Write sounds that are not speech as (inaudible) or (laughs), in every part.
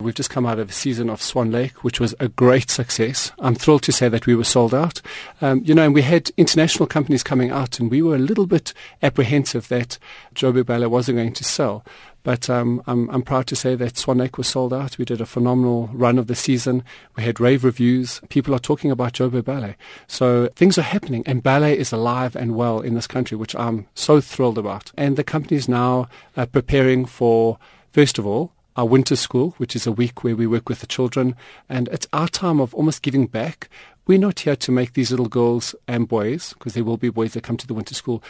We've just come out of a season of Swan Lake, which was a great success. I'm thrilled to say that we were sold out. Um, you know, and we had international companies coming out, and we were a little bit apprehensive that Joburg Ballet wasn't going to sell. But um, I'm, I'm, proud to say that Swan Lake was sold out. We did a phenomenal run of the season. We had rave reviews. People are talking about Joburg Ballet. So things are happening, and ballet is alive and well in this country, which I'm so thrilled about. And the company is now uh, preparing for, first of all, our winter school, which is a week where we work with the children. And it's our time of almost giving back. We're not here to make these little girls and boys, because there will be boys that come to the winter school,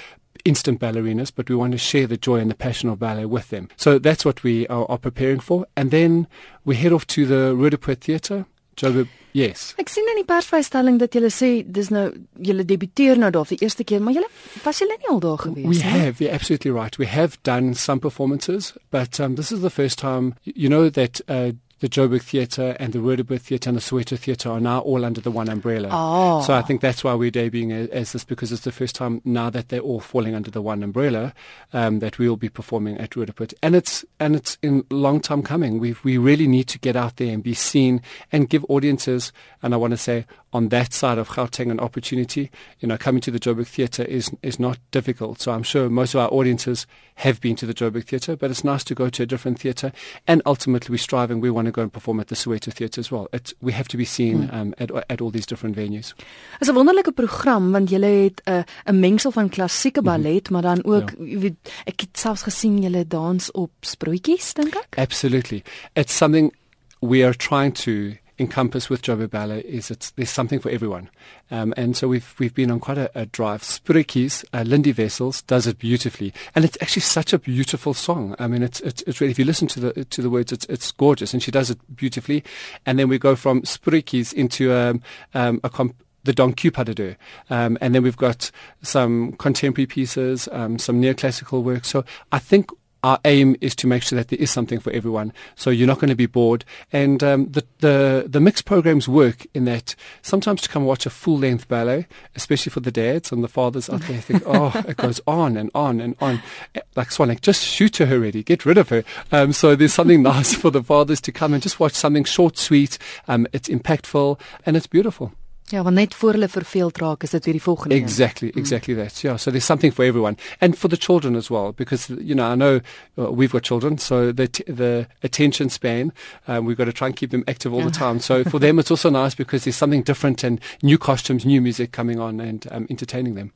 instant ballerinas, but we want to share the joy and the passion of ballet with them. So that's what we are, are preparing for. And then we head off to the Roodepoort Theatre. Joburg, yes. Ek sien in die persvrystelling dat julle sê dis nou julle debuteer nou daar vir die eerste keer, maar julle was julle nie al daar gewees nie? We have, you're absolutely right. We have done some performances, but um, this is the first time you know that uh, the Joburg Theatre and the Roodepoort Theatre and the Soweto Theatre are now all under the one umbrella. Oh. So I think that's why we're debuting as, as this because it's the first time now that they're all falling under the one umbrella um, that we will be performing at Roodepoort. And it's and it's in long time coming. We we really need to get out there and be seen and give audiences. And I want to say on that side of Gauteng an opportunity. You know, coming to the Joburg Theatre is is not difficult. So I'm sure most of our audiences have been to the Joburg Theatre, but it's nice to go to a different theatre. And ultimately, we're striving. We want to go and perform at the Soweto Theatre as well. It, we have to be seen hmm. um, at at all these different venues. Is 'n wonderlike program want julle het 'n uh, 'n mengsel van klassieke ballet, mm -hmm. maar dan ook ja. weet ek het selfs gesien julle dans op sprootjies, dink ek. Absolutely. It's something we are trying to encompass with Joburg Ballet is it's there's something for everyone, um, and so we've we've been on quite a, a drive. Spurikis, uh, Lindy Vessels does it beautifully, and it's actually such a beautiful song. I mean, it's it's, it's really if you listen to the to the words, it's it's gorgeous, and she does it beautifully. And then we go from Spurikis into um, um, a comp- the Don Q um, and then we've got some contemporary pieces, um, some neoclassical work. So I think our aim is to make sure that there is something for everyone. So you're not going to be bored. And um, the, the, the mixed programs work in that sometimes to come watch a full length ballet, especially for the dads and the fathers out there, think, (laughs) oh, it goes on and on and on. Like Swan Swanek, just shoot her already, get rid of her. Um, so there's something (laughs) nice for the fathers to come and just watch something short, sweet. Um, it's impactful and it's beautiful. Ja, want net voor hulle verveeld raak, is dit weer die volgende. Exactly, exactly mm. that. Yeah, so there's something for everyone and for the children as well because you know, I know uh, we've got children, so the the attention span, um, we've got to try and keep them active all the time. So for them it's also nice because there's something different and new costumes, new music coming on and um, entertaining them.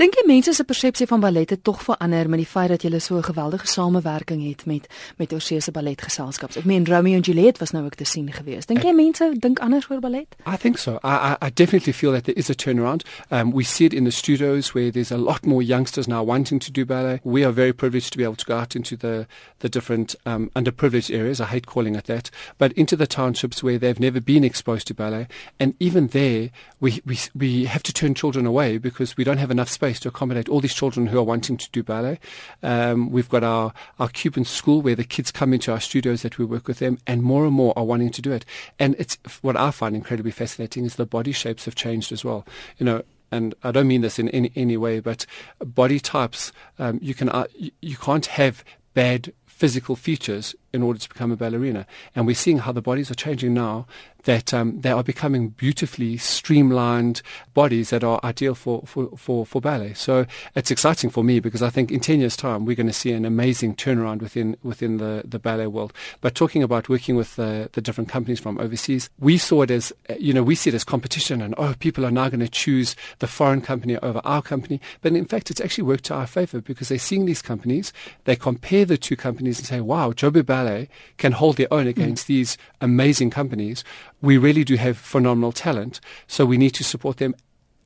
Dink jy mense se persepsie van ballet het tog verander met die feit dat jy so 'n geweldige samewerking het met met Oseese balletgeselskaps? Ek meen Romeo and Juliet was nou ook te sien geweest. Dink jy mense dink anders oor ballet? I think so. I, I I definitely feel that there is a turnaround. Um we see it in the studios where there's a lot more youngsters now wanting to do ballet. We are very privileged to be able to go out into the the different um underprivileged areas. I hate calling it that, but into the townships where they've never been exposed to ballet and even there we we we have to turn children away because we don't have enough space to accommodate all these children who are wanting to do ballet. Um, we've got our, our Cuban school where the kids come into our studios that we work with them, and more and more are wanting to do it. And it's what I find incredibly fascinating is the body shapes have changed as well. You know, and I don't mean this in any, any way, but body types, um, you can uh, you can't have bad physical features in order to become a ballerina. And we're seeing how the bodies are changing now that um, they are becoming beautifully streamlined bodies that are ideal for, for, for, for, ballet. So it's exciting for me because I think in 10 years' time we're going to see an amazing turnaround within within the, the ballet world. But talking about working with the, the different companies from overseas, we saw it as, you know, we see it as competition and, oh, people are now going to choose the foreign company over our company. But in fact, it's actually worked to our favor because they're seeing these companies, they compare the two companies and say, wow, Joburg Ballet can hold their own against mm. these amazing companies we really do have phenomenal talent, so we need to support them.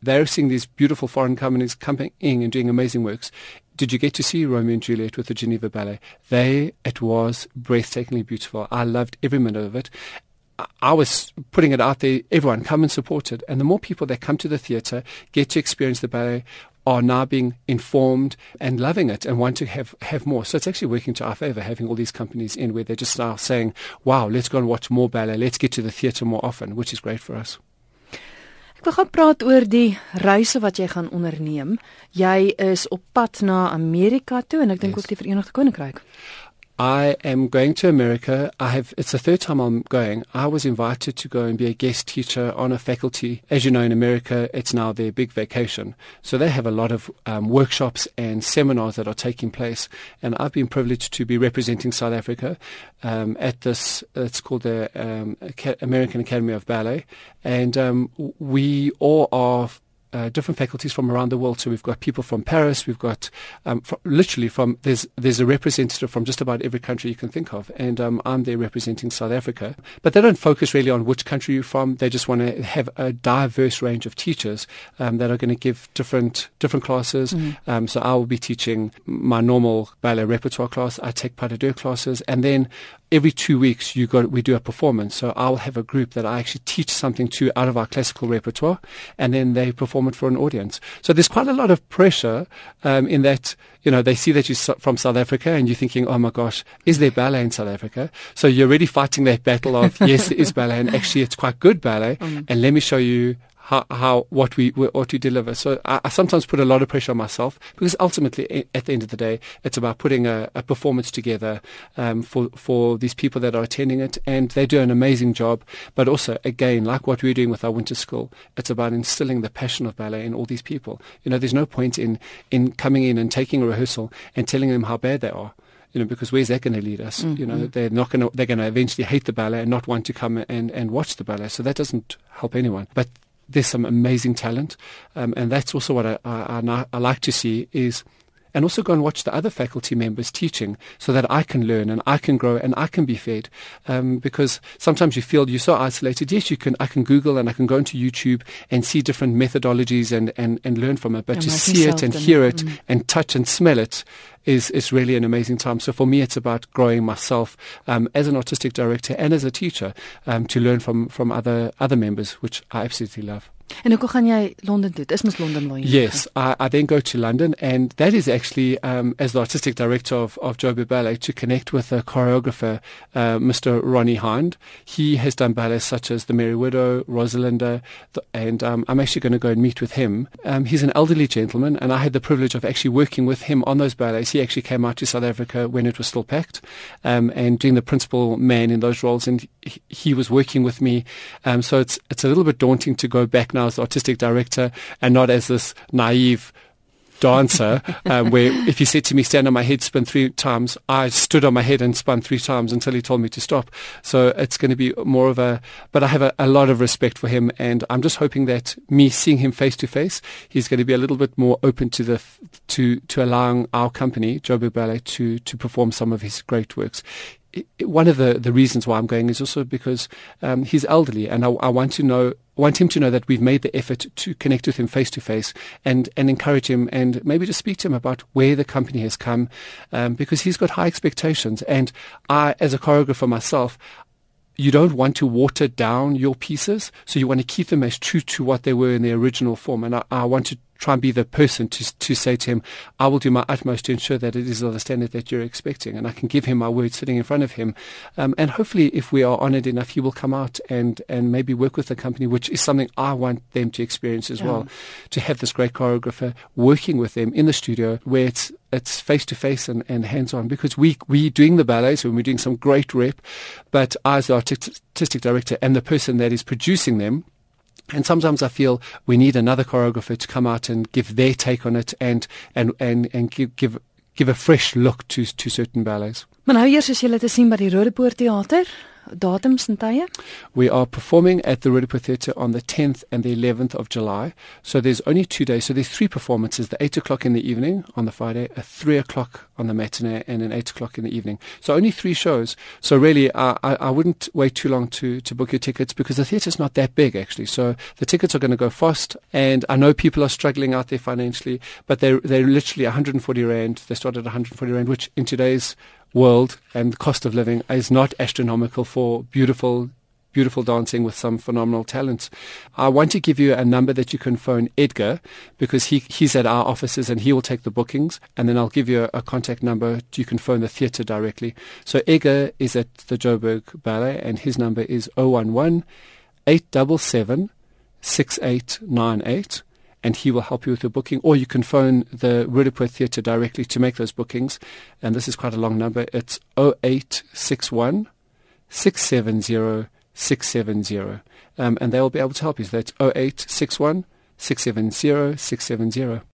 They're seeing these beautiful foreign companies coming in and doing amazing works. Did you get to see Romeo and Juliet with the Geneva Ballet? They, it was breathtakingly beautiful. I loved every minute of it. I was putting it out there, everyone come and support it. And the more people that come to the theatre, get to experience the ballet, are now being informed and loving it and want to have, have more. So it's actually working to our favor having all these companies in where they're just now saying, wow, let's go and watch more ballet. Let's get to the theatre more often, which is great for us. Ek wil gaan praat oor die reise wat jy gaan onderneem. Jy is op pad na Amerika toe en ek dink yes. ook die Verenigde Koninkryk. I am going to America. I have it's the third time I'm going. I was invited to go and be a guest teacher on a faculty. As you know, in America, it's now their big vacation, so they have a lot of um, workshops and seminars that are taking place. And I've been privileged to be representing South Africa um, at this. It's called the um, American Academy of Ballet, and um, we all are uh, different faculties from around the world. So we've got people from Paris, we've got um, literally from there's there's a representative from just about every country you can think of, and um, I'm there representing South Africa. But they don't focus really on which country you're from. They just want to have a diverse range of teachers um, that are going to give different different classes. Mm-hmm. Um, so I will be teaching my normal ballet repertoire class. I take pas de deux classes, and then every two weeks you got we do a performance. So I'll have a group that I actually teach something to out of our classical repertoire, and then they perform it for an audience. So there's quite a lot of pressure um, in that you know they see that you're from South Africa and you're thinking, oh my gosh, is there ballet in South Africa? So you're already fighting that battle of (laughs) yes, there is ballet, and actually it's quite good ballet, mm. and let me show you how, how what we what we deliver. So I, I, sometimes put a lot of pressure on myself because ultimately, at the end of the day, it's about putting a, a performance together um, for for these people that are attending it, and they do an amazing job. But also, again, like what we're doing with our winter school, it's about instilling the passion of ballet in all these people. You know, there's no point in in coming in and taking a rehearsal and telling them how bad they are you know, because where's that going to lead us? Mm-hmm. You know, mm-hmm. they're not going to, they're going to eventually hate the ballet and not want to come and, and watch the ballet. So that doesn't help anyone. But there's some amazing talent, um, and that's also what I, I, I, like to see is, and also go and watch the other faculty members teaching, so that I can learn and I can grow and I can be fed. Um, because sometimes you feel you're so isolated. Yes, you can. I can Google and I can go into YouTube and see different methodologies and and, and learn from it. But to see it and hear it mm. and touch and smell it is is really an amazing time. So for me, it's about growing myself um, as an artistic director and as a teacher um, to learn from from other other members, which I absolutely love. En hoe gaan jy Londen toe? Dis mos Londen waar jy Yes, I, I then go to London and that is actually um, as the artistic director of, of Joburg Ballet to connect with a choreographer, uh, Mr. Ronnie Hynd. He has done ballets such as The Merry Widow, Rosalinda, the, and um, I'm actually going to go and meet with him. Um, he's an elderly gentleman and I had the privilege of actually working with him on those ballets. He actually came out to South Africa when it was still PACT um, and doing the principal man in those roles and he, he was working with me. Um, so it's, it's a little bit daunting to go back now as artistic director and not as this naive dancer (laughs) um, where if he said to me stand on my head spin three times i stood on my head and spun three times until he told me to stop. So it's going to be more of a but i have a, a lot of respect for him and i'm just hoping that me seeing him face to face he's going to be a little bit more open to the to to allowing our company joburg ballet to to perform some of his great works. One of the, the reasons why I'm going is also because um, he's elderly, and I, I, want to know want him to know that we've made the effort to connect with him face to face and and encourage him and maybe to speak to him about where the company has come, um, because he's got high expectations, and I, as a choreographer myself, you don't want to water down your pieces, so you want to keep them as true to what they were in their original form. And I, I want to try and be the person to to say to him, I will do my utmost to ensure that it is of the standard that you're expecting, and I can give him my word sitting in front of him, um, and hopefully, if we are honoured enough, he will come out and and maybe work with the company, which is something I want them to experience as yeah. well, to have this great choreographer working with them in the studio where it's it's face to face and, and hands on because we we doing the ballets and we're doing some great rep, but as the artistic director and the person that is producing them and sometimes I feel we need another choreographer to come out and give their take on it and and and, and give, give give a fresh look to to certain ballets. Maar nou eers as jy dit sien by die Roodepoort Theater, datums en tye? We are performing at the Roodepoort Theatre on the 10th and the 11th of July. So there's only two days. So there's three performances: the eight o'clock in the evening on the Friday, a three o'clock on the matinee, and an eight o'clock in the evening. So only three shows. So really, uh, I, I wouldn't wait too long to to book your tickets because the theatre's not that big actually. So the tickets are going to go fast. And I know people are struggling out there financially, but they're they're literally 140 rand. They start at 140 rand, which in today's world and the cost of living is not astronomical for beautiful beautiful dancing with some phenomenal talents. I want to give you a number that you can phone Edgar because he, he's at our offices and he will take the bookings. And then I'll give you a, a contact number. You can phone the theatre directly. So Edgar is at the Joburg Ballet and his number is 011 877 6898 and he will help you with your booking. Or you can phone the Roodepoort Theatre directly to make those bookings. And this is quite a long number. It's 0861 670 670. Um, and they will be able to help you. So that's 0861 670 670.